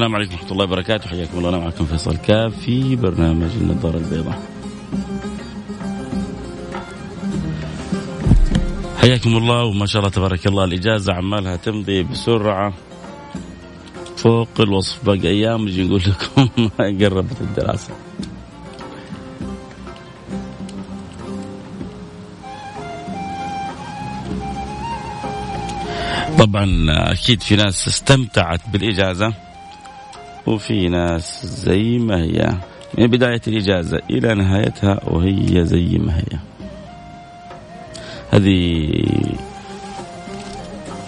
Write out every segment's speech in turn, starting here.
السلام عليكم ورحمة الله وبركاته. حياكم الله. أنا معكم فيصل كاف في برنامج النظارة البيضاء. حياكم الله. وما شاء الله تبارك الله الإجازة عمالها تمضي بسرعة فوق الوصف. باقي أيام نجي نقول لكم قربت الدراسة. طبعا أكيد في ناس استمتعت بالإجازة. وفي ناس زي ما هي. من بداية الإجازة إلى نهايتها وهي زي ما هي. هذه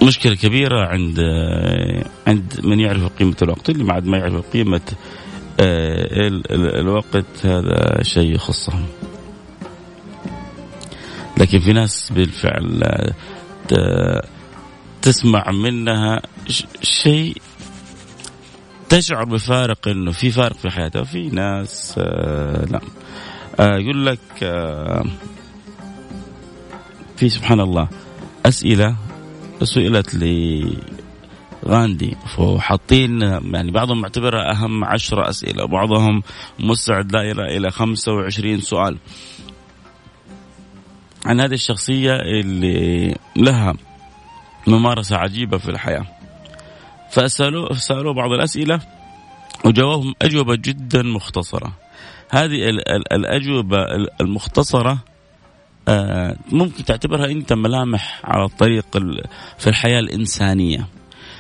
مشكلة كبيرة عند عند من يعرف قيمة الوقت اللي بعد ما يعرف قيمة آه، ال- ال- الوقت هذا شيء يخصهم لكن في ناس بالفعل آه، تسمع منها شيء تشعر بفارق إنه في فارق في حياتها وفي ناس آه لا. آه يقول لك آه في سبحان الله أسئلة سئلت لغاندي وحاطين يعني بعضهم معتبرها أهم عشرة أسئلة وبعضهم مستعد دائره إلى 25 سؤال. عن هذه الشخصية اللي لها ممارسة عجيبة في الحياة. فسألوه سألوه بعض الأسئلة وجاوبهم أجوبة جدا مختصرة. هذه ال- ال- الأجوبة ال- المختصرة آه، ممكن تعتبرها أنت ملامح على الطريق ال- في الحياة الإنسانية.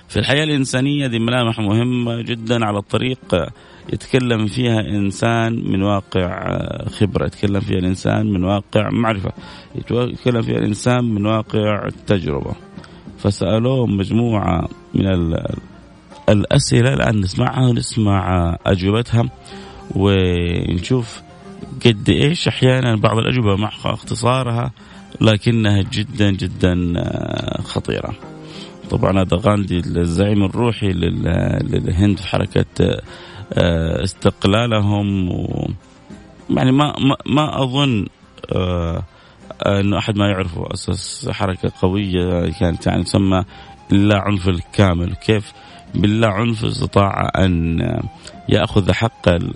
في الحياة الإنسانية دي ملامح مهمة جدا على الطريق آه، يتكلم فيها إنسان من واقع آه، خبرة. يتكلم فيها الإنسان من واقع معرفة. يتكلم فيها الإنسان من واقع تجربة. فسألوه مجموعة من ال- الأسئلة الآن نسمعها ونسمع أجوبتها. ونشوف قد إيش أحيانا بعض الأجوبة مع اختصارها لكنها جدا جدا خطيرة. طبعا هذا غاندي الزعيم الروحي لل- للهند في حركة آه، استقلالهم و يعني ما ما, ما أظن آه، انه أحد ما يعرفه اسس حركة قوية كانت يعني تسمى اللا عنف الكامل كيف باللا عنف استطاع أن يأخذ حق ال-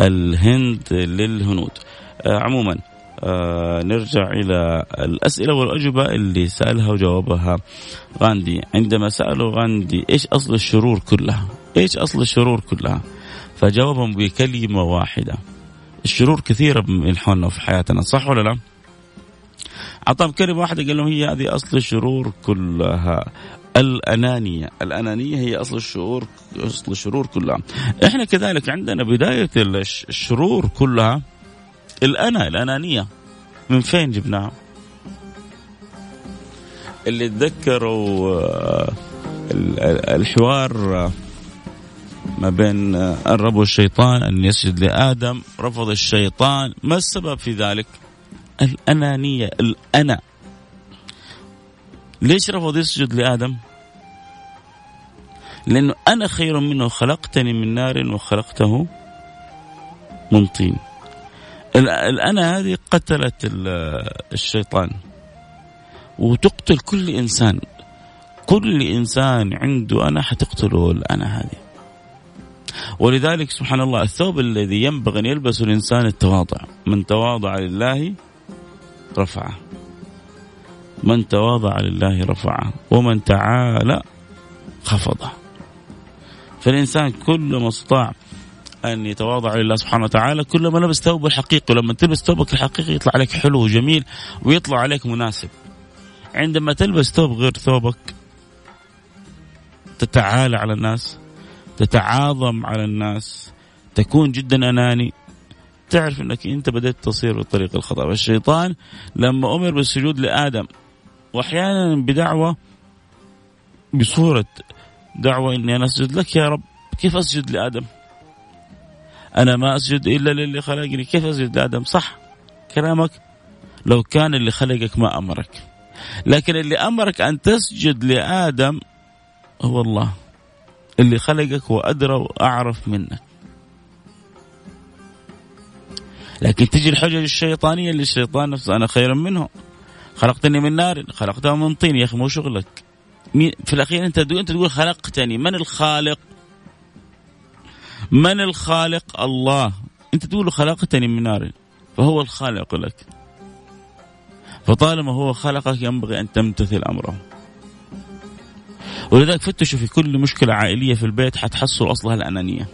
الهند للهنود آه، عموما آه نرجع إلى الأسئلة والأجوبة اللي سألها وجاوبها غاندي عندما سألوا غاندي إيش أصل الشرور كلها؟ إيش أصل الشرور كلها؟ فجاوبهم بكلمة واحدة الشرور كثيرة من حولنا في حياتنا صح ولا لا؟ أعطاهم كلمة واحدة قال لهم هي هذه أصل الشرور كلها الأنانية، الأنانية هي أصل الشعور أصل الشرور كلها. إحنا كذلك عندنا بداية الش- الشرور كلها الأنا الأنانية. من فين جبناها؟ اللي تذكروا آه، ال- ال- الحوار آه، ما بين آه، الرب والشيطان أن يسجد لآدم رفض الشيطان ما السبب في ذلك؟ الأنانية الأنا. ليش رفض يسجد لآدم؟ لأنه أنا خير منه خلقتني من نار وخلقته من طين. ال- الأنا هذه قتلت ال- الشيطان. وتقتل كل إنسان. كل إنسان عنده أنا حتقتله الأنا هذه. ولذلك سبحان الله الثوب الذي ينبغي أن يلبسه الإنسان التواضع. من تواضع لله رفعه. من تواضع لله رفعه ومن تعالى خفضه. فالإنسان كلما استطاع أن يتواضع لله سبحانه وتعالى كلما لبس ثوبه الحقيقي ولما تلبس ثوبك الحقيقي يطلع عليك حلو وجميل ويطلع عليك مناسب. عندما تلبس ثوب غير ثوبك تتعالى على الناس تتعاظم على الناس تكون جدا أناني تعرف أنك أنت بدأت تصير بالطريق الخطأ. والشيطان لما أمر بالسجود لآدم وأحيانا بدعوة بصورة دعوة إني أنا أسجد لك يا رب كيف أسجد لآدم؟ أنا ما أسجد إلا للي خلقني كيف أسجد لآدم؟ صح كلامك. لو كان اللي خلقك ما أمرك. لكن اللي أمرك أن تسجد لآدم هو الله. اللي خلقك هو أدرى وأعرف منك. لكن تجي الحجج الشيطانية اللي الشيطان نفسه أنا خير منه. خلقتني من نار خلقته من طين يا أخي مو شغلك. في الأخير أنت أنت تقول خلقتني. من الخالق؟ من الخالق؟ الله. أنت تقول خلقتني من نار فهو الخالق لك. فطالما هو خلقك ينبغي أن تمتثل أمره. ولذلك فتشوا في كل مشكلة عائلية في البيت حتحصلوا أصلها الأنانية.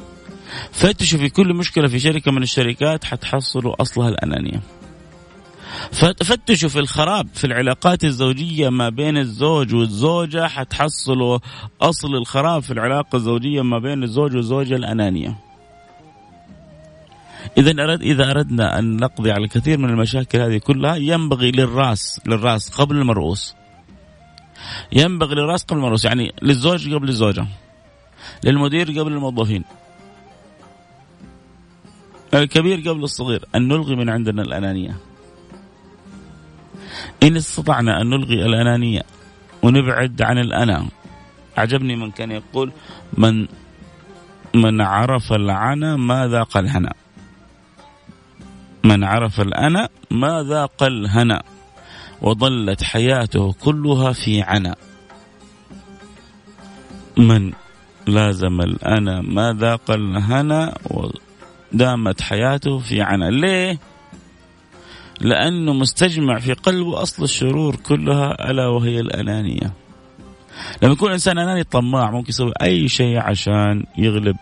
فتشوا في كل مشكلة في شركة من الشركات حتحصلوا أصلها الأنانية. فتشوا في الخراب في العلاقات الزوجية ما بين الزوج والزوجة حتحصلوا أصل الخراب في العلاقة الزوجية ما بين الزوج والزوجة الأنانية. إذا أرد إذا أردنا أن نقضي على الكثير من المشاكل هذه كلها ينبغي للراس للراس قبل المرؤوس. ينبغي للراس قبل المرؤوس يعني للزوج قبل الزوجة للمدير قبل الموظفين. الكبير قبل الصغير أن نلغي من عندنا الأنانية. إن استطعنا أن نلغي الأنانية ونبعد عن الأنا. أعجبني من كان يقول من من عرف العنا ما ذاق الهنا. من عرف الأنا ما ذاق الهنا وظلت حياته كلها في عنا. من لازم الأنا ما ذاق الهنا ودامت حياته في عنا ليه؟ لأنه مستجمع في قلبه أصل الشرور كلها ألا وهي الأنانية. لما يكون إنسان أناني طماع ممكن يسوي أي شيء عشان يغلب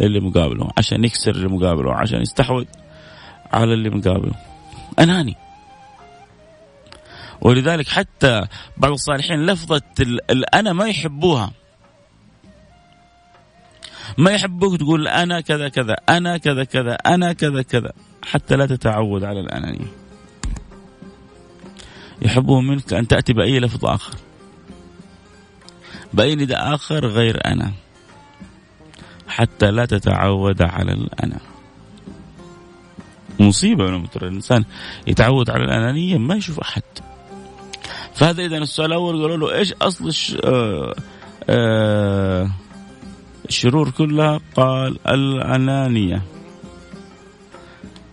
اللي مقابله عشان يكسر اللي مقابله عشان يستحوذ على اللي مقابله. أناني. ولذلك حتى بعض الصالحين لفظة الأنا ما يحبوها. ما يحبوك تقول أنا كذا كذا أنا كذا كذا أنا كذا كذا. حتى لا تتعود على الأنانية. يحبون منك أن تأتي بأي لفظ آخر. بأي نداء آخر غير أنا. حتى لا تتعود على الأنا. مصيبة لما ترى الإنسان يتعود على الأنانية ما يشوف أحد. فهذا إذا السؤال الأول قالوا له إيش أصل الش... آه... آه... الشرور كلها قال الأنانية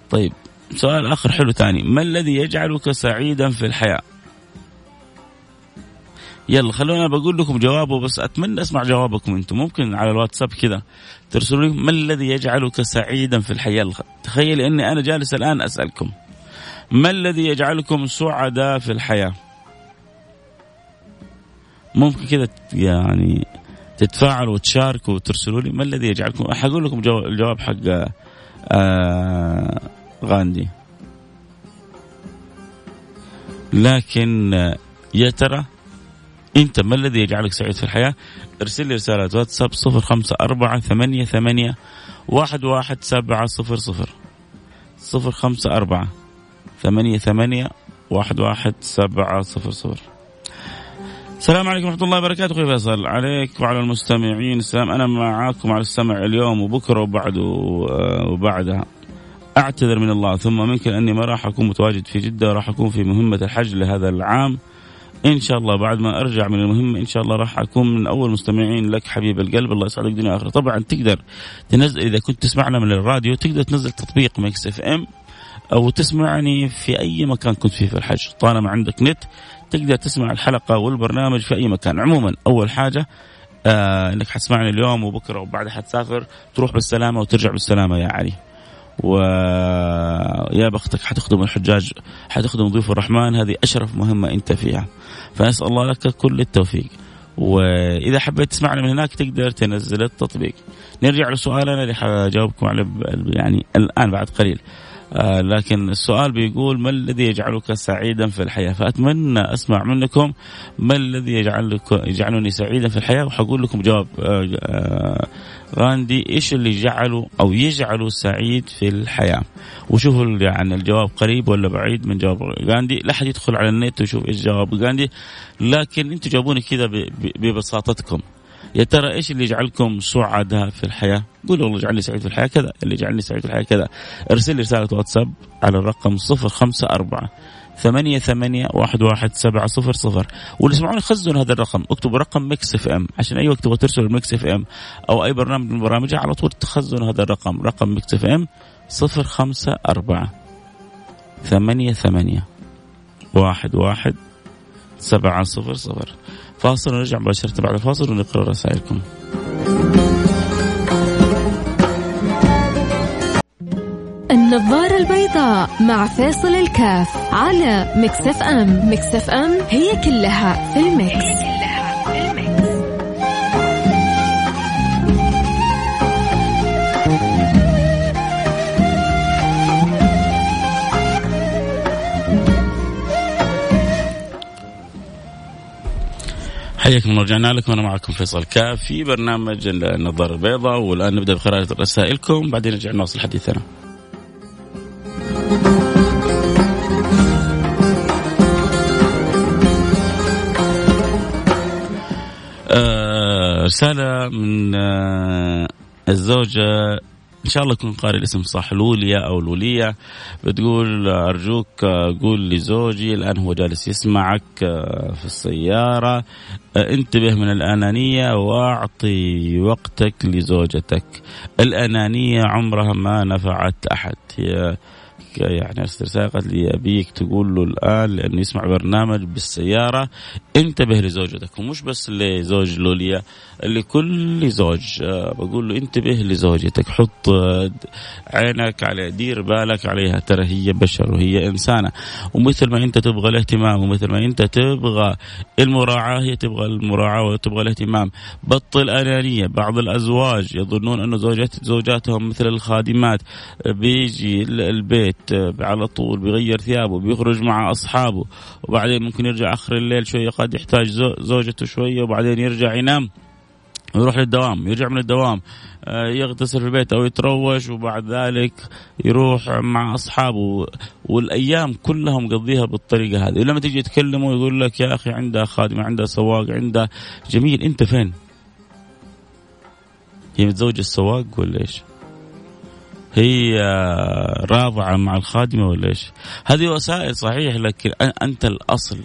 طيب سؤال آخر حلو ثاني. ما الذي يجعلك سعيدا في الحياة؟ يلا خلونا بقول لكم جوابه بس أتمنى أسمع جوابكم أنتم. ممكن على الواتساب كذا ترسلوا لي ما الذي يجعلك سعيدا في الحياة؟ تخيل أني أنا جالس الآن أسألكم. ما الذي يجعلكم سعداء في الحياة؟ ممكن كذا يعني تتفاعلوا وتشاركوا وترسلوا لي ما الذي يجعلكم؟ حقول لكم الجواب حق آه غاندي. لكن يا ترى أنت ما الذي يجعلك سعيد في الحياة؟ ارسل لي رسالة واتساب صفر خمسة أربعة ثمانية ثمانية واحد واحد سبعة صفر صفر. صفر خمسة أربعة ثمانية ثمانية واحد واحد سبعة صفر صفر. السلام عليكم ورحمة الله وبركاته أخوي فيصل. عليك وعلى المستمعين. السلام أنا معاكم على السمع اليوم وبكرة وبعده وبعدها. أعتذر من الله ثم منك اني ما راح أكون متواجد في جدة راح أكون في مهمة الحج لهذا العام. إن شاء الله بعد ما أرجع من المهمة إن شاء الله راح أكون من أول مستمعين لك حبيب القلب. الله يسعدك دنيا اخره طبعا تقدر تنزل إذا كنت تسمعنا من الراديو تقدر تنزل تطبيق Mix FM. أو تسمعني في أي مكان كنت فيه في الحج. طالما عندك نت تقدر تسمع الحلقة والبرنامج في أي مكان. عموما أول حاجة آه إنك حتسمعني اليوم وبكرة وبعدها حتسافر تروح بالسلامة وترجع بالسلامة يا علي. ويا بختك حتخدم الحجاج حتخدم ضيوف الرحمن هذه أشرف مهمة أنت فيها. فنسأل الله لك كل التوفيق. وإذا حبيت تسمعنا من هناك تقدر تنزل التطبيق. نرجع لسؤالنا اللي حجاوبكم عليه يعني الآن بعد قليل. آه لكن السؤال بيقول ما الذي يجعلك سعيدا في الحياة؟ فأتمنى أسمع منكم ما الذي يجعلك يجعلني سعيدا في الحياة وحقول لكم جواب. آه آه غاندي إيش اللي جعله أو يجعله سعيد في الحياة؟ وشوفوا يعني الجواب قريب ولا بعيد من جواب غاندي. لا حد يدخل على النت ويشوف إيش جواب غاندي لكن أنتم جاوبوني كذا ببساطتكم. يا ترى إيش اللي يجعلكم سعداء في الحياة؟ قولوا والله يجعلني سعيد في الحياة كذا، اللي يجعلني سعيد في الحياة كذا. ارسل لي رسالة واتساب على الرقم 054 ثمانية ثمانية واحد واحد سبعة صفر صفر واللي يسمعوني خزنوا هذا الرقم اكتبوا رقم Mix FM عشان أي وقت تبغى ترسلوا Mix FM أو أي برنامج من برامجها على طول تخزنوا هذا الرقم رقم Mix FM صفر خمسة أربعة ثمانية ثمانية واحد واحد سبعة صفر صفر فاصل ونرجع مباشرة بعد الفاصل ونقرأ رسائلكم. النظارة البيضاء مع فاصل الكاف على Mix FM. Mix FM هي كلها في ال mix, حياكم الله رجعنا لكم أنا معكم فيصل كاف في برنامج النظاره البيضاء والآن نبدأ بقراءه رسائلكم بعدين نرجع نواصل حديثنا. آه، رسالة من آه، الزوجة إن شاء الله يكون قارئ الاسم صح لوليا أو لوليا. بتقول أرجوك قول لزوجي الآن هو جالس يسمعك في السيارة. انتبه من الأنانية واعطي وقتك لزوجتك. الأنانية عمرها ما نفعت أحد. هي يعني ارسل رساله قالت لي أبيك تقول له الآن لأنه يسمع برنامج بالسيارة. انتبه لزوجتك ومش بس لزوج لوليا. لكل زوج. آه، بقول له انتبه لزوجتك حط آه، عينك على دير بالك عليها. ترى هي بشر وهي إنسانة. ومثل ما انت تبغى الاهتمام ومثل ما انت تبغى المراعاة هي تبغى المراعاة وتبغى الاهتمام. بطل أنانية. بعض الأزواج يظنون انه زوجات زوجاتهم مثل الخادمات. بيجي البيت على طول بيغير ثيابه بيخرج مع أصحابه. وبعدين ممكن يرجع آخر الليل شوية قد يحتاج زوجته شوية وبعدين يرجع ينام. ويروح للدوام يرجع من الدوام آه، يغتسل في البيت أو يتروش وبعد ذلك يروح مع أصحابه والأيام كلها مقضيها بالطريقة هذه ولما تيجي تكلمه يقول لك يا أخي عندها خادمة عندها سواق عندها جميل أنت فين؟ هي متزوجة السواق ولا إيش؟ هي راضعة مع الخادمة ولا إيش؟ هذه وسائل صحيح لكن أنت الأصل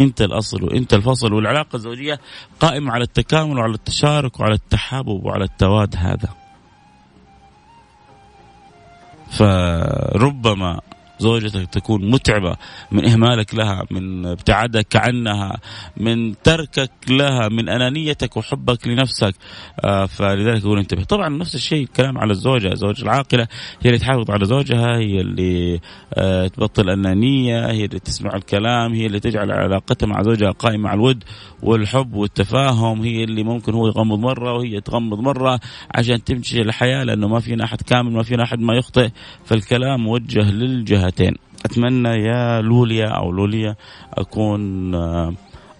انت الاصل وانت الفصل والعلاقة الزوجية قائمة على التكامل وعلى التشارك وعلى التحابب وعلى التواد هذا. فربما زوجتك تكون متعبة من إهمالك لها من ابتعادك عنها من تركك لها من أنانيتك وحبك لنفسك. آه فلذلك أقول انتبه. طبعا نفس الشيء الكلام على الزوجة. الزوجة العاقلة هي اللي تحافظ على زوجها هي اللي آه تبطل أنانية هي اللي تسمع الكلام هي اللي تجعل علاقتها مع زوجها قائمة على الود والحب والتفاهم هي اللي ممكن هو يغمض مرة وهي تغمض مرة عشان تمشي الحياة لأنه ما فينا أحد كامل ما فينا أحد ما يخطئ. فالكلام موجه للجهة جهتين أتمنى يا لوليا أو لوليا أكون آه،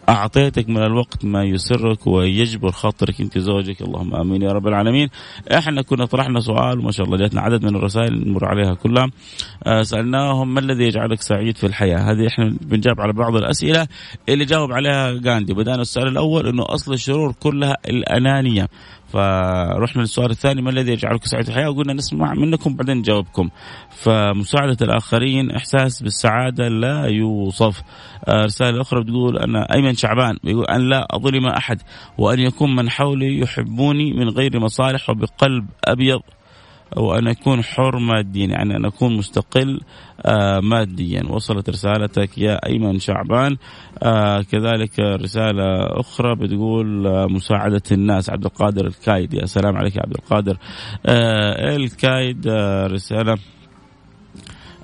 أعطيتك من الوقت ما يسرك ويجبر خاطرك أنت زوجك. اللهم آمين يا رب العالمين. إحنا كنا طرحنا سؤال وما شاء الله جاتنا عدد من الرسائل نمر عليها كلها. آه، سألناهم ما الذي يجعلك سعيد في الحياة؟ هذه إحنا بنجاوب على بعض الأسئلة اللي جاوب عليها غاندي. بدأنا السؤال الأول إنه أصل الشرور كلها الأنانية. فرحنا للسؤال الثاني ما الذي يجعلك سعيد في الحياة؟ وقلنا نسمع منكم بعدين نجاوبكم. فمساعدة الآخرين إحساس بالسعادة لا يوصف. آه، رسالة أخرى بتقول أنا أيمن شعبان بيقول أن لا أظلم أحد وأن يكون من حولي يحبوني من غير مصالح وبقلب أبيض. وأن أكون حر ماديا يعني أن أكون مستقل آه ماديا. وصلت رسالتك يا أيمن شعبان. آه كذلك رسالة أخرى بتقول آه مساعدة الناس. عبد القادر الكايد يا سلام عليك يا عبد القادر. إلكايد رسالة.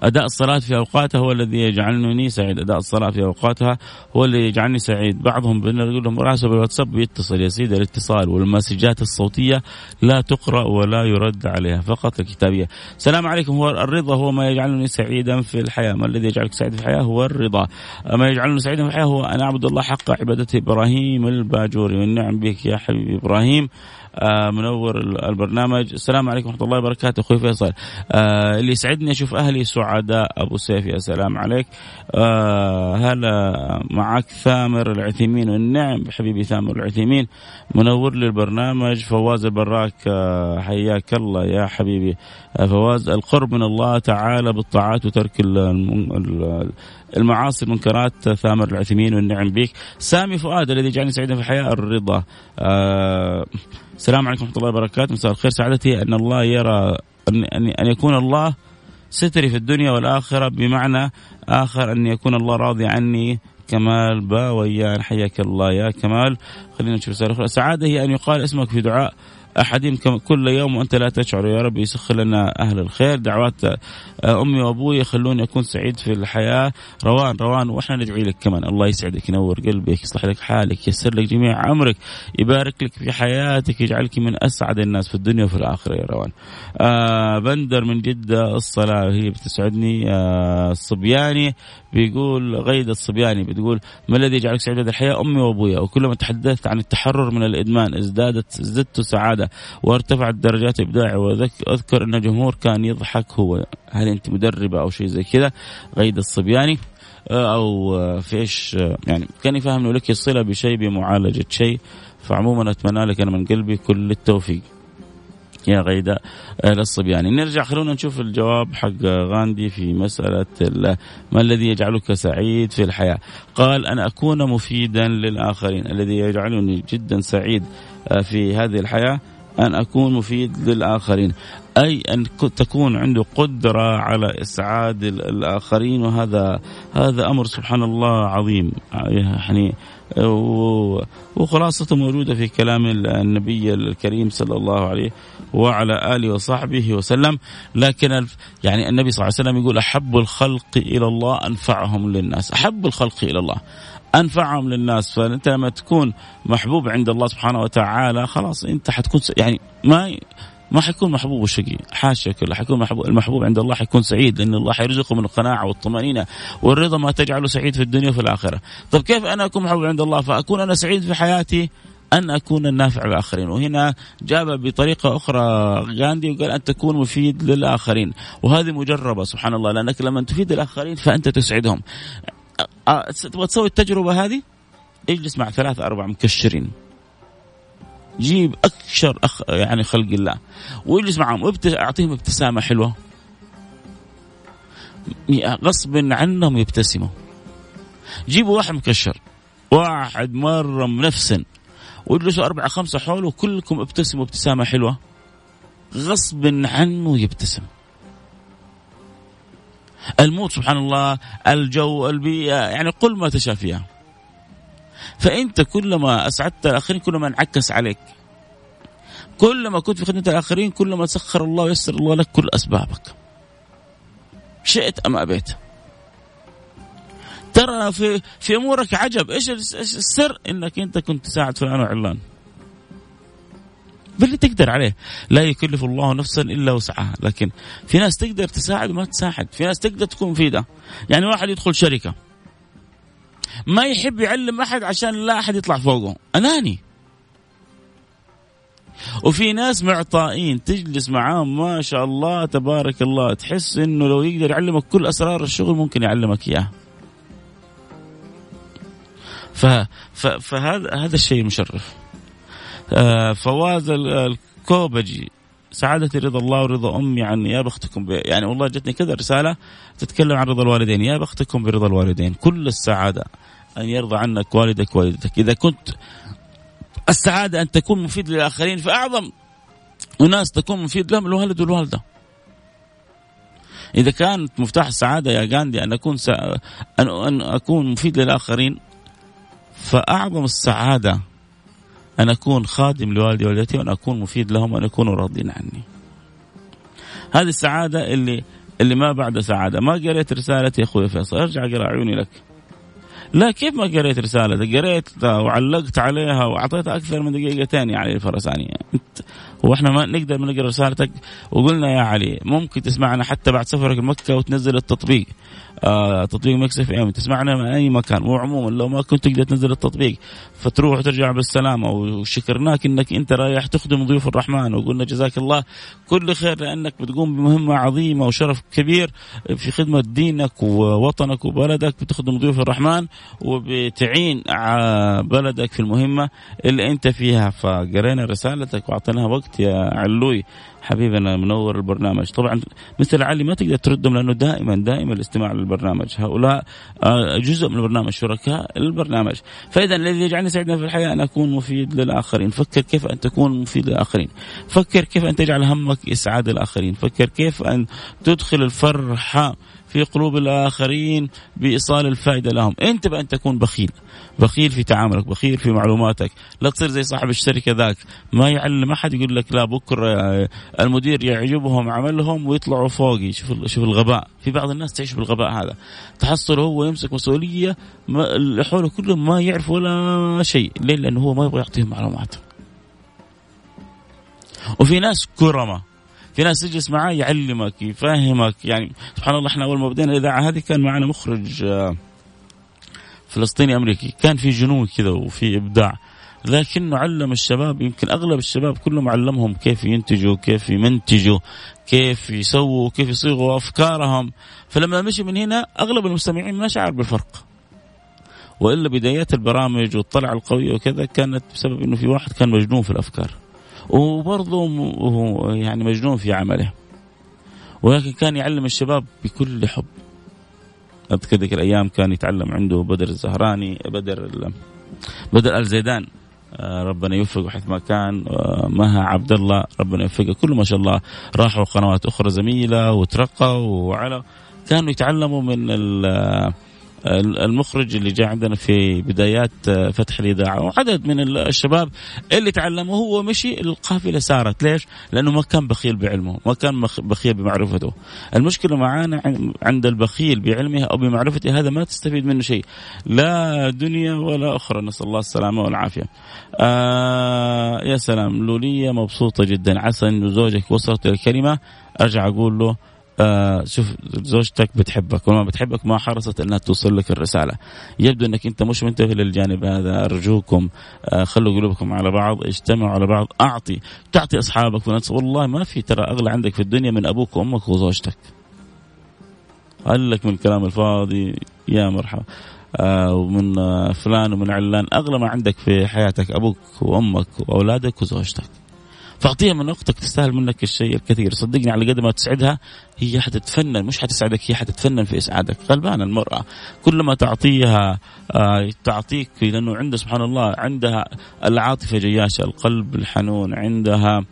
أداء الصلاة في أوقاتها هو الذي يجعلني سعيد. أداء الصلاة في أوقاتها هو اللي يجعلني سعيد. بعضهم بنقول لهم راسب الواتساب بيتصل يا سيدي الاتصال والمسجات الصوتية لا تقرأ ولا يرد عليها فقط الكتابية. السلام عليكم. هو الرضا هو ما يجعلني سعيدا في الحياة. ما الذي يجعلك سعيد في الحياة؟ هو الرضا. ما يجعلني سعيدا في الحياة هو أن أعبد الله حق عبادته إبراهيم الباجوري. والنعم بك يا حبيبي إبراهيم. منور البرنامج. السلام عليكم ورحمة الله وبركاته. أخوي فيصل. آه اللي يسعدني أشوف أهلي سعداء. أبو سيف يا سلام عليك. آه هلا معك ثامر العثيمين والنعم. حبيبي ثامر العثيمين منور لي البرنامج. فواز البراك آه حياك الله يا حبيبي. آه فواز القرب من الله تعالى بالطاعات وترك المعاصي المنكرات ثامر العثيمين والنعم بك سامي فؤاد الذي جعلني سعيدا في الحياة الرضا. آه السلام عليكم ورحمة الله وبركاته. مساء الخير. سعادتي أن الله يرى ان ان يكون الله ستري في الدنيا والآخرة. بمعنى آخر أن يكون الله راضي عني. كمال باويان. حياك الله يا كمال. خلينا نشوف السعاده هي أن يقال اسمك في دعاء. أحدهم كل يوم وأنت لا تشعر. يا رب يسخر لنا أهل الخير. دعوات آه، أمي وأبوي يخلوني أكون سعيد في الحياة. روان روان وإحنا ندعي لك كمان. الله يسعدك ينور قلبك يصلح لك حالك ييسر لك جميع أمرك يبارك لك في حياتك يجعلك من أسعد الناس في الدنيا وفي الآخرة. يا روان. آه بندر من جدة الصلاة هي بتسعدني. آه الصبياني بيقول غيد الصبياني بتقول ما الذي يجعلك سعيد هذه الحياة؟ أمي وأبويا. وكلما تحدثت عن التحرر من الإدمان ازدادت ازددت سعادة وارتفعت درجات إبداعي. واذكر أن الجمهور كان يضحك هو هل أنت مدربة أو شيء زي كذا؟ غيد الصبياني. آه، أو آه، في إيش آه، يعني كان يفهم لك الصلة بشيء بمعالجة شيء. فعموما أتمنى لك أنا من قلبي كل التوفيق. يا غيداء للصبياني نرجع خلونا نشوف الجواب حق غاندي في مسألة ما الذي يجعلك سعيد في الحياة؟ قال أن أكون مفيدا للآخرين. الذي يجعلني جدا سعيد في هذه الحياة أن أكون مفيد للآخرين. أي أن تكون عنده قدرة على إسعاد الآخرين وهذا هذا أمر سبحان الله عظيم. يعني وخلاصته موجودة في كلام النبي الكريم صلى الله عليه وعلى آله وصحبه وسلم. لكن يعني النبي صلى الله عليه وسلم يقول أحب الخلق إلى الله أنفعهم للناس. أحب الخلق إلى الله أنفعهم للناس. فأنت لما تكون محبوب عند الله سبحانه وتعالى خلاص أنت حتكون يعني ما ما حيكون محبوب وشقي. حاشا كله حيكون محبوب المحبوب عند الله حيكون سعيد لأن الله حيرزقه من القناعة والطمأنينة والرضا ما تجعله سعيد في الدنيا وفي الآخرة. طيب كيف أنا أكون محبوب عند الله؟ فأكون أنا سعيد في حياتي أن أكون النافع للآخرين. وهنا جاب بطريقة أخرى غاندي وقال أن تكون مفيد للآخرين. وهذه مجربة سبحان الله لأنك لما تفيد الآخرين فأنت تسعدهم. تبغى تسوي التجربة هذه؟ اجلس مع ثلاثة أربعة مكشرين. جيب أكشر أخ يعني خلق الله. واجلس معهم وابت... أعطيهم ابتسامة حلوة. غصب عنهم يبتسموا. جيبوا واحد مكشر. واحد مرة منفسن. واجلسوا أربعة خمسة حوله وكلكم ابتسموا ابتسامة حلوة. غصب عنه يبتسم. الموت سبحان الله الجو البيئة يعني قل ما تشاء فيها. فأنت كلما أسعدت الآخرين كلما انعكس عليك. كلما كنت في خدمة الآخرين كلما سخر الله ويسر الله لك كل أسبابك. شئت أم أبيت. ترى في في أمورك عجب. إيش السر؟ إنك أنت كنت تساعد فلان وعلان. باللي تقدر عليه. لا يكلف الله نفسا إلا وسعها. لكن في ناس تقدر تساعد وما تساعد. في ناس تقدر تكون مفيده يعني واحد يدخل شركة. ما يحب يعلم أحد عشان لا أحد يطلع فوقه. أناني. وفي ناس معطائين. تجلس معاهم. ما شاء الله تبارك الله. تحس إنه لو يقدر يعلمك كل أسرار الشغل ممكن يعلمك إياها. فهذا هذا الشيء مشرف. آه، فواز الكوبجي سعادتي رضا الله ورضا أمي عني يا بختكم يعني والله جتني كذا رسالة تتكلم عن رضا الوالدين يا بختكم برضا الوالدين. كل السعادة أن يرضى عنك والدك والدتك. إذا كنت السعادة أن تكون مفيد للآخرين فأعظم وناس تكون مفيد لهم الوالد والوالدة. إذا كانت مفتاح السعادة يا غاندي أن أكون سع... أن أكون مفيد للآخرين فأعظم السعادة أن أكون خادم لوالدي ووالدتي وأن أكون مفيد لهم وأن يكونوا راضين عني. هذه السعادة اللي اللي ما بعد سعادة. ما قريت رسالتي يا أخوي فيصل أرجع أقرأ عيوني لك. لا كيف ما قريت رسالة؟ قريت وعلقت عليها وأعطيتها أكثر من دقيقتين يا علي الفرساني أنت وإحنا ما نقدر نقرأ رسالتك وقلنا يا علي ممكن تسمعنا حتى بعد سفرك لمكة وتنزل التطبيق. آه تطبيق Mix FM. تسمعنا من أي مكان. وعموما لو ما كنت تقدر تنزل التطبيق فتروح وترجع بالسلامة. وشكرناك إنك أنت رايح تخدم ضيوف الرحمن وقلنا جزاك الله. كل خير لأنك بتقوم بمهمة عظيمة وشرف كبير في خدمة دينك ووطنك وبلدك. بتخدم ضيوف الرحمن وبتعين بلدك في المهمة اللي أنت فيها. فقرينا رسالتك وأعطيناها وقت. يا علوي. حبيبنا منور البرنامج. طبعا مثل علي ما تقدر تردهم لأنه دائما دائما الاستماع للبرنامج. هؤلاء آه، جزء من البرنامج شركاء البرنامج. فاذا الذي يجعلني سعيدا في الحياة أن أكون مفيد للآخرين. فكر كيف أن تكون مفيد للآخرين. فكر كيف أن تجعل همك إسعاد الاخرين فكر كيف أن تدخل الفرحة في قلوب الآخرين بإيصال الفائدة لهم. أنت بأن تكون بخيل. بخيل في تعاملك بخيل في معلوماتك. لا تصير زي صاحب الشركة ذاك. ما يعلم ما حد يقول لك لا بكرة المدير يعجبهم عملهم ويطلعوا فوقي. شوف شوف الغباء. في بعض الناس تعيش بالغباء هذا. تحصل هو يمسك مسؤولية اللي حوله كلهم ما يعرف ولا شيء. ليه؟ لأنه هو ما يبغى يعطيهم معلومات. وفي ناس كرمة. في ناس تجلس معاه يعلمك يفهمك يعني سبحان الله إحنا أول ما بدينا الإذاعة هذه كان معنا مخرج آه، فلسطيني أمريكي كان في جنون كذا وفي إبداع لكنه علم الشباب يمكن أغلب الشباب كلهم علمهم كيف ينتجوا كيف يمنتجوا كيف يسووا كيف يصيغوا أفكارهم فلما مشي من هنا أغلب المستمعين ما شعر بالفرق. وإلا بدايات البرامج والطلعه القويه وكذا كانت بسبب إنه في واحد كان مجنون في الأفكار. وبرضه يعني مجنون في عمله. ولكن كان يعلم الشباب بكل حب. أذكر ذيك الأيام كان يتعلم عنده بدر الزهراني بدر بدر الزيدان آه، ربنا يوفقه حيث ما كان. آه، مها عبد الله ربنا يوفقه. كله ما شاء الله راحوا قنوات أخرى زميلة وترقوا وعلى. كانوا يتعلموا من المخرج اللي جاء عندنا في بدايات آه، فتح الإذاعة وعدد من الشباب اللي تعلموا هو مشي القافلة سارت ليش؟ لأنه ما كان بخيل بعلمه، ما كان بخيل بمعرفته. المشكلة معانا عند البخيل بعلمه أو بمعرفته هذا ما تستفيد منه شيء، لا دنيا ولا أخرى نسأل الله السلامة والعافية. آه يا سلام لولية مبسوطة جدا عسى انه زوجك وصلت الكلمة أرجع أقول له آه شوف زوجتك بتحبك وما بتحبك ما حرصت إنها توصل لك الرسالة. يبدو إنك أنت مش منتبه للجانب هذا. أرجوكم آه خلوا قلوبكم على بعض اجتمعوا على بعض أعطي تعطي أصحابك وناس والله ما في ترى أغلى عندك في الدنيا من أبوك وأمك وزوجتك. قال لك من الكلام الفاضي يا مرحبا. آه ومن آه فلان ومن علان أغلى ما عندك في حياتك أبوك وأمك وأولادك وزوجتك. فاعطيها من وقتك تستاهل منك الشيء الكثير. صدقني على قد ما تسعدها هي حتتفنن مش حتسعدك هي حتتفنن في إسعادك. غلبانه المرأة. كل ما تعطيها آه تعطيك لأنه عندها سبحان الله عندها العاطفة جياشة القلب الحنون عندها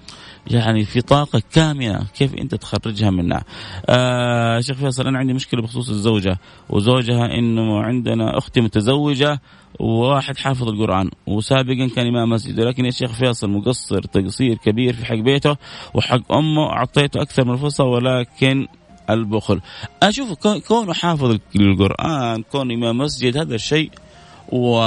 يعني في طاقة كامنة. كيف أنت تخرجها منها آه شيخ فيصل أنا عندي مشكلة بخصوص الزوجة. وزوجها إنه عندنا أختي متزوجة وواحد حافظ القرآن وسابقا كان إمام مسجد. ولكن يا شيخ فيصل مقصر تقصير كبير في حق بيته وحق أمه أعطيته أكثر من فرصة ولكن البخل. أشوف كونه حافظ القرآن كونه إمام مسجد هذا الشيء و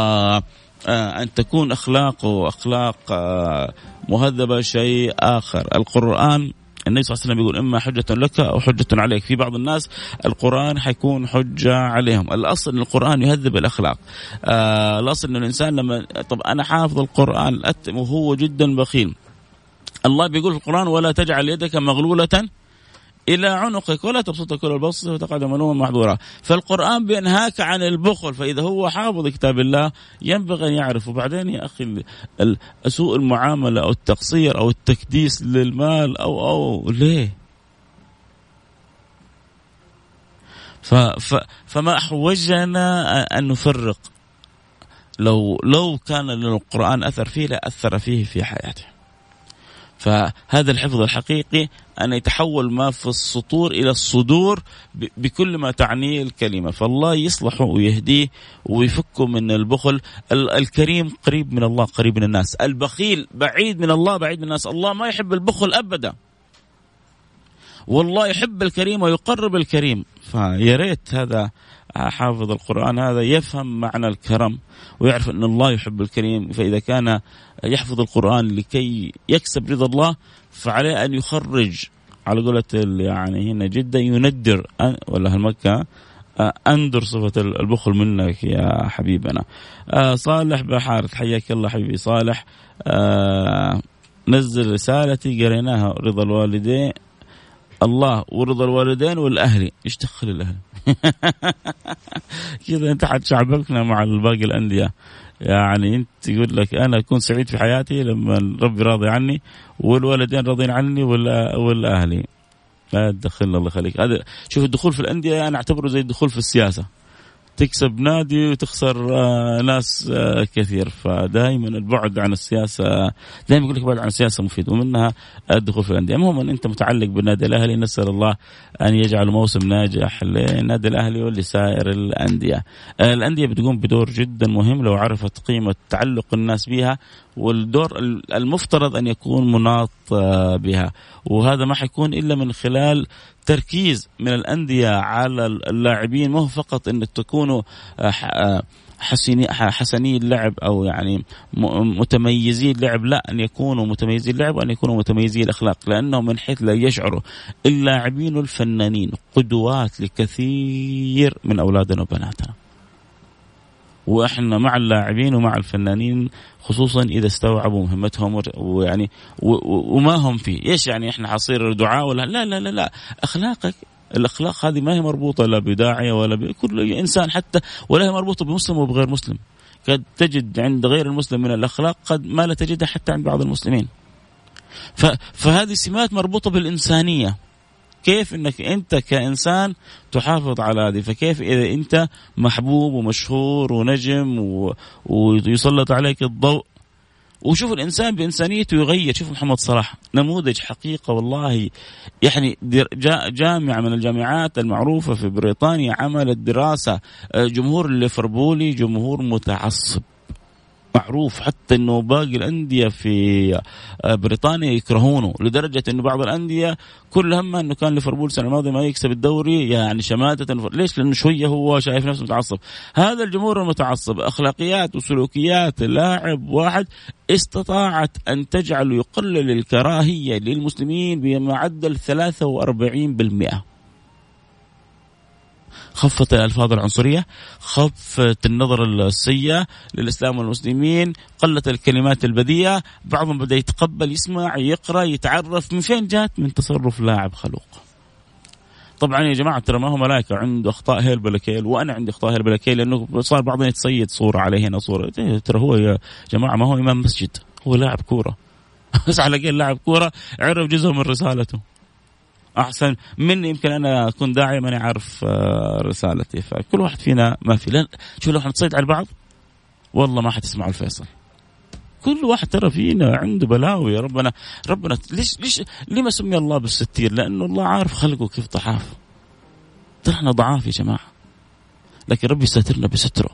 أن تكون أخلاقه أخلاق آه، مهذبة شيء آخر القرآن النبي صلى الله عليه وسلم يقول إما حجة لك أو حجة عليك، في بعض الناس القرآن حيكون حجة عليهم، الأصل إن القرآن يهذب الأخلاق. آه الأصل إن الإنسان لما طب أنا حافظ القرآن وهو جدا بخيل. الله بيقول في القرآن ولا تجعل يدك مغلولة إلى عنقك ولا تبسط كل البسط وتقعد ملوما محظورا. فالقرآن بينهاك عن البخل فإذا هو حافظ كتاب الله ينبغي أن يعرف وبعدين يا أخي سوء المعاملة أو التقصير أو التكديس للمال أو أو ليه؟ ف ف فما أحوجنا أن نفرق. لو لو كان للقرآن أثر فيه لأثر فيه في حياته. فهذا الحفظ الحقيقي أن يتحول ما في السطور إلى الصدور بكل ما تعنيه الكلمة. فالله يصلحه ويهديه ويفكه من البخل. الكريم قريب من الله قريب من الناس. البخيل بعيد من الله بعيد من الناس. الله ما يحب البخل أبدا. والله يحب الكريم ويقرب الكريم. فيا ريت هذا حافظ القرآن هذا يفهم معنى الكرم ويعرف أن الله يحب الكريم. فإذا كان يحفظ القرآن لكي يكسب رضا الله فعليه أن يخرج. على قولة يعني هنا جدا يندر ولا هالمكة أندر صفة البخل منك يا حبيبنا. صالح بحارث حياك الله حبيبي. صالح نزل رسالتي قريناها رضا الوالدين. الله ورضا الوالدين والاهلي إيش دخل الاهلي كذا انت حتشعبكنا مع باقي الأندية. يعني انت يقول لك أنا أكون سعيد في حياتي لما ربي راضي عني والوالدين راضين عني والاهلي لا تدخلنا الله يخليك. هذا شوف الدخول في الأندية أنا أعتبره زي الدخول في السياسة. تكسب نادي وتخسر آه، ناس آه، كثير فدائما البعد عن السياسة دائما يقول لك البعد عن السياسة مفيد ومنها الدخول في الأندية عموما أنت متعلق بالنادي الأهلي نسأل الله أن يجعل موسم ناجح للنادي الأهلي ولسائر الأندية. الأندية بتقوم بدور جدا مهم لو عرفت قيمة تعلق الناس بها والدور المفترض أن يكون مناط آه، بها وهذا ما حيكون إلا من خلال تركيز من الأندية على اللاعبين مو فقط إنك تكونوا آه، آه، حسني حسني اللعب أو يعني متميزي اللعب لا أن يكونوا متميزي اللعب وأن يكونوا متميزي الأخلاق لأنه من حيث لا يشعروا اللاعبين الفنانين قدوات لكثير من أولادنا وبناتنا. وإحنا مع اللاعبين ومع الفنانين خصوصا إذا استوعبوا مهمتهم ويعني وما هم فيه، إيش يعني إحنا حصير دعاء ولا لا لا لا لا اخلاقك الأخلاق هذه ما هي مربوطة لا بداعيه ولا بكل إنسان حتى ولا هي مربوطة بمسلم وبغير مسلم. قد تجد عند غير المسلم من الأخلاق قد ما لا تجدها حتى عند بعض المسلمين. فهذه سمات مربوطة بالإنسانية. كيف إنك أنت كإنسان تحافظ على هذه؟ فكيف إذا أنت محبوب ومشهور ونجم و... ويسلط عليك الضوء؟ وشوف الإنسان بإنسانيته يغير. شوف محمد صلاح نموذج حقيقة والله. يعني جامعة من الجامعات المعروفة في بريطانيا عملت دراسة آه، جمهور الليفربولي جمهور متعصب. معروف حتى إنه باقي الأندية في آه، بريطانيا يكرهونه لدرجة إنه بعض الأندية كل همه إنه كان ليفربول السنة الماضية ما يكسب الدوري يعني شماتة ليش؟ لأنه شوية هو شايف نفسه متعصب هذا الجمهور المتعصب أخلاقيات وسلوكيات لاعب واحد استطاعت أن تجعله يقلل الكراهية للمسلمين بمعدل 43% خفت الألفاظ العنصرية خفت النظر السيئة للإسلام والمسلمين قلت الكلمات البذيئة بعضهم بدأ يتقبل يسمع يقرأ يتعرف من فين جات؟ من تصرف لاعب خلوق. طبعا يا جماعة ترى ما هو ملائكة عنده أخطاء هيل بلاكيل وأنا عندي أخطاء هيل بلاكيل لأنه صار بعضنا يتصيد صورة عليه هنا صورة. إيه، ترى هو يا جماعة ما هو إمام مسجد هو لاعب كورة. بس على قول لاعب كورة عرف جزء من رسالته. أحسن مني يمكن أنا أكون داعي ماني عارف آه، رسالتي فكل واحد فينا ما في لن شوف لو حنتصيد على بعض والله ما حتسمعوا الفيصل كل واحد ترى فينا عنده بلاوي يا ربنا ربنا ليش ليش لما سمي الله بالستير؟ لأنه الله عارف خلقه كيف ضعاف. ترى إحنا ضعاف يا جماعة. لكن ربي يسترنا بستره.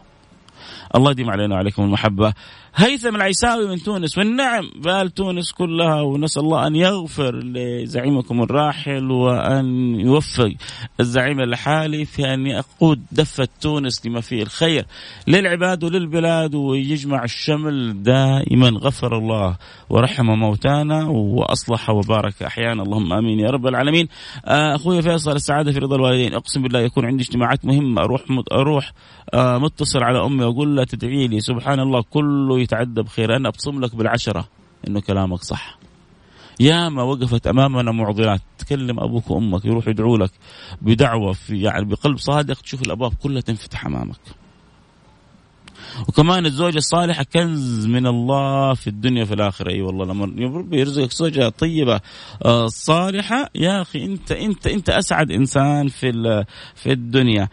الله يديم علينا وعليكم المحبة هيثم العيساوي من تونس والنعم بال تونس كلها ونسأل الله أن يغفر لزعيمكم الراحل وأن يوفق الزعيم الحالي في أن يقود دفة تونس لما فيه الخير. للعباد وللبلاد ويجمع الشمل دائما. غفر الله ورحم موتانا وأصلح وبارك أحيانا. اللهم آمين يا رب العالمين. آه، أخوي فيصل السعادة في رضا الوالدين. أقسم بالله يكون عندي اجتماعات مهمة. أروح أروح آه، متصل على أمي وأقول لها تدعي لي. سبحان الله كله يتعدى بخير أنا أبصم لك بالعشرة. إنه كلامك صح. يا ما وقفت أمامنا معضلات. تكلم أبوك وأمك يروح يدعوا لك بدعوة في يعني بقلب صادق تشوف الأبواب كلها تنفتح أمامك. وكمان الزوجة الصالحة كنز من الله في الدنيا في الآخرة. أي والله لما ربي يرزقك زوجة طيبة آه، صالحة يا أخي أنت أنت أنت أسعد إنسان في في الدنيا.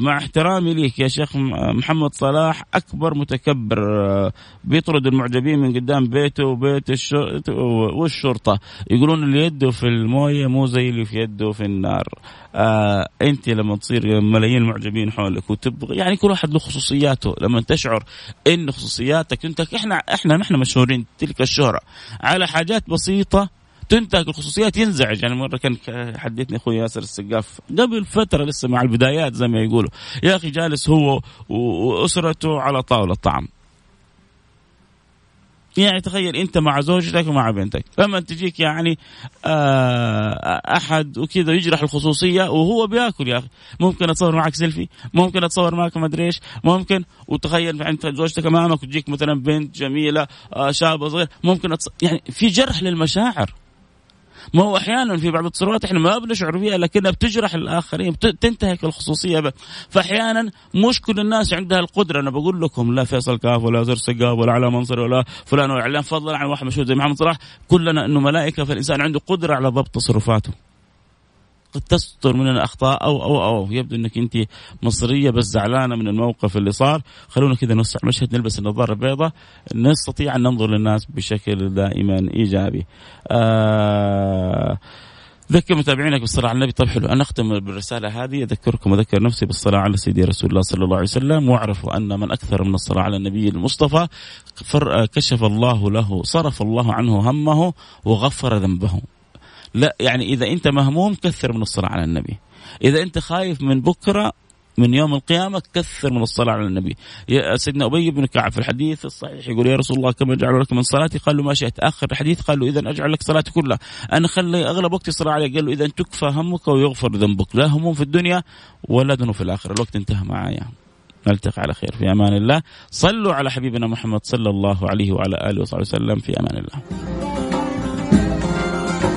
مع احترامي ليك يا شيخ محمد صلاح أكبر متكبر آه بيطرد المعجبين من قدام بيته وبيت والشرطة. يقولون اللي يده في الموية مو زي اللي في يده في النار. آه أنت لما تصير ملايين المعجبين حولك وتبغى يعني كل واحد له خصوصياته. لما تشعر إن خصوصياتك أنت إحنا إحنا نحن مشهورين تلك الشهرة. على حاجات بسيطة تنتهك الخصوصيات ينزعج. يعني مرة كان حدثني أخوي ياسر السقاف قبل فترة لسه مع البدايات زي ما يقولوا. يا أخي جالس هو وأسرته على طاولة طعام. يعني تخيل أنت مع زوجتك ومع بنتك. لما تجيك يعني آه أحد وكذا يجرح الخصوصية وهو بياكل يا أخي. ممكن أتصور معك سيلفي ممكن أتصور معك ما أدري إيش ممكن وتخيل أنت زوجتك أمامك وتجيك مثلا بنت جميلة آه شابة صغير ممكن أتص... يعني في جرح للمشاعر. ما هو أحيانا في بعض التصرفات إحنا ما بنشعر بها لكنها بتجرح الآخرين تنتهك الخصوصية بها. فأحيانا مش كل الناس عندها القدرة. أنا بقول لكم لا فيصل كاف ولا زر سقاف ولا على منصر ولا فلان ولا علان فضلا عن واحد مشهور زي محمد صلاح. كلنا إنه ملائكة فالإنسان عنده قدرة على ضبط تصرفاته. قد تستر مننا اخطاء أو أو أو يبدو إنك أنت مصرية بس زعلانة من الموقف اللي صار. خلونا كذا نوسع مشهد نلبس النظارة البيضاء. نستطيع أن ننظر للناس بشكل دائما إيجابي. آه ذكر متابعينك بالصلاة على النبي. طيب حلو. أنا أختم بالرسالة هذه. أذكركم وأذكر نفسي بالصلاة على سيدي رسول الله صلى الله عليه وسلم. واعرفوا أن من أكثر من الصلاة على النبي المصطفى كشف الله له صرف الله عنه همه وغفر ذنبه. لا يعني إذا أنت مهموم كثر من الصلاة على النبي. إذا أنت خايف من بكرة من يوم القيامة كثر من الصلاة على النبي. سيدنا أبي بن كعب في الحديث الصحيح يقول يا رسول الله كما جعل لك من صلاتي؟ قال له ما شئت. آخر الحديث قال له إذا أجعل لك صلاتي كلها. أنا خلي أغلب وقتي صلاة عليه قال له إذا تكفى همك ويغفر ذنبك. لا هموم في الدنيا ولا دنو في الآخرة. الوقت انتهى معايا. نلتقي على خير. في أمان الله. صلوا على حبيبنا محمد صلى الله عليه وعلى آله وصحبه وسلم. في أمان الله.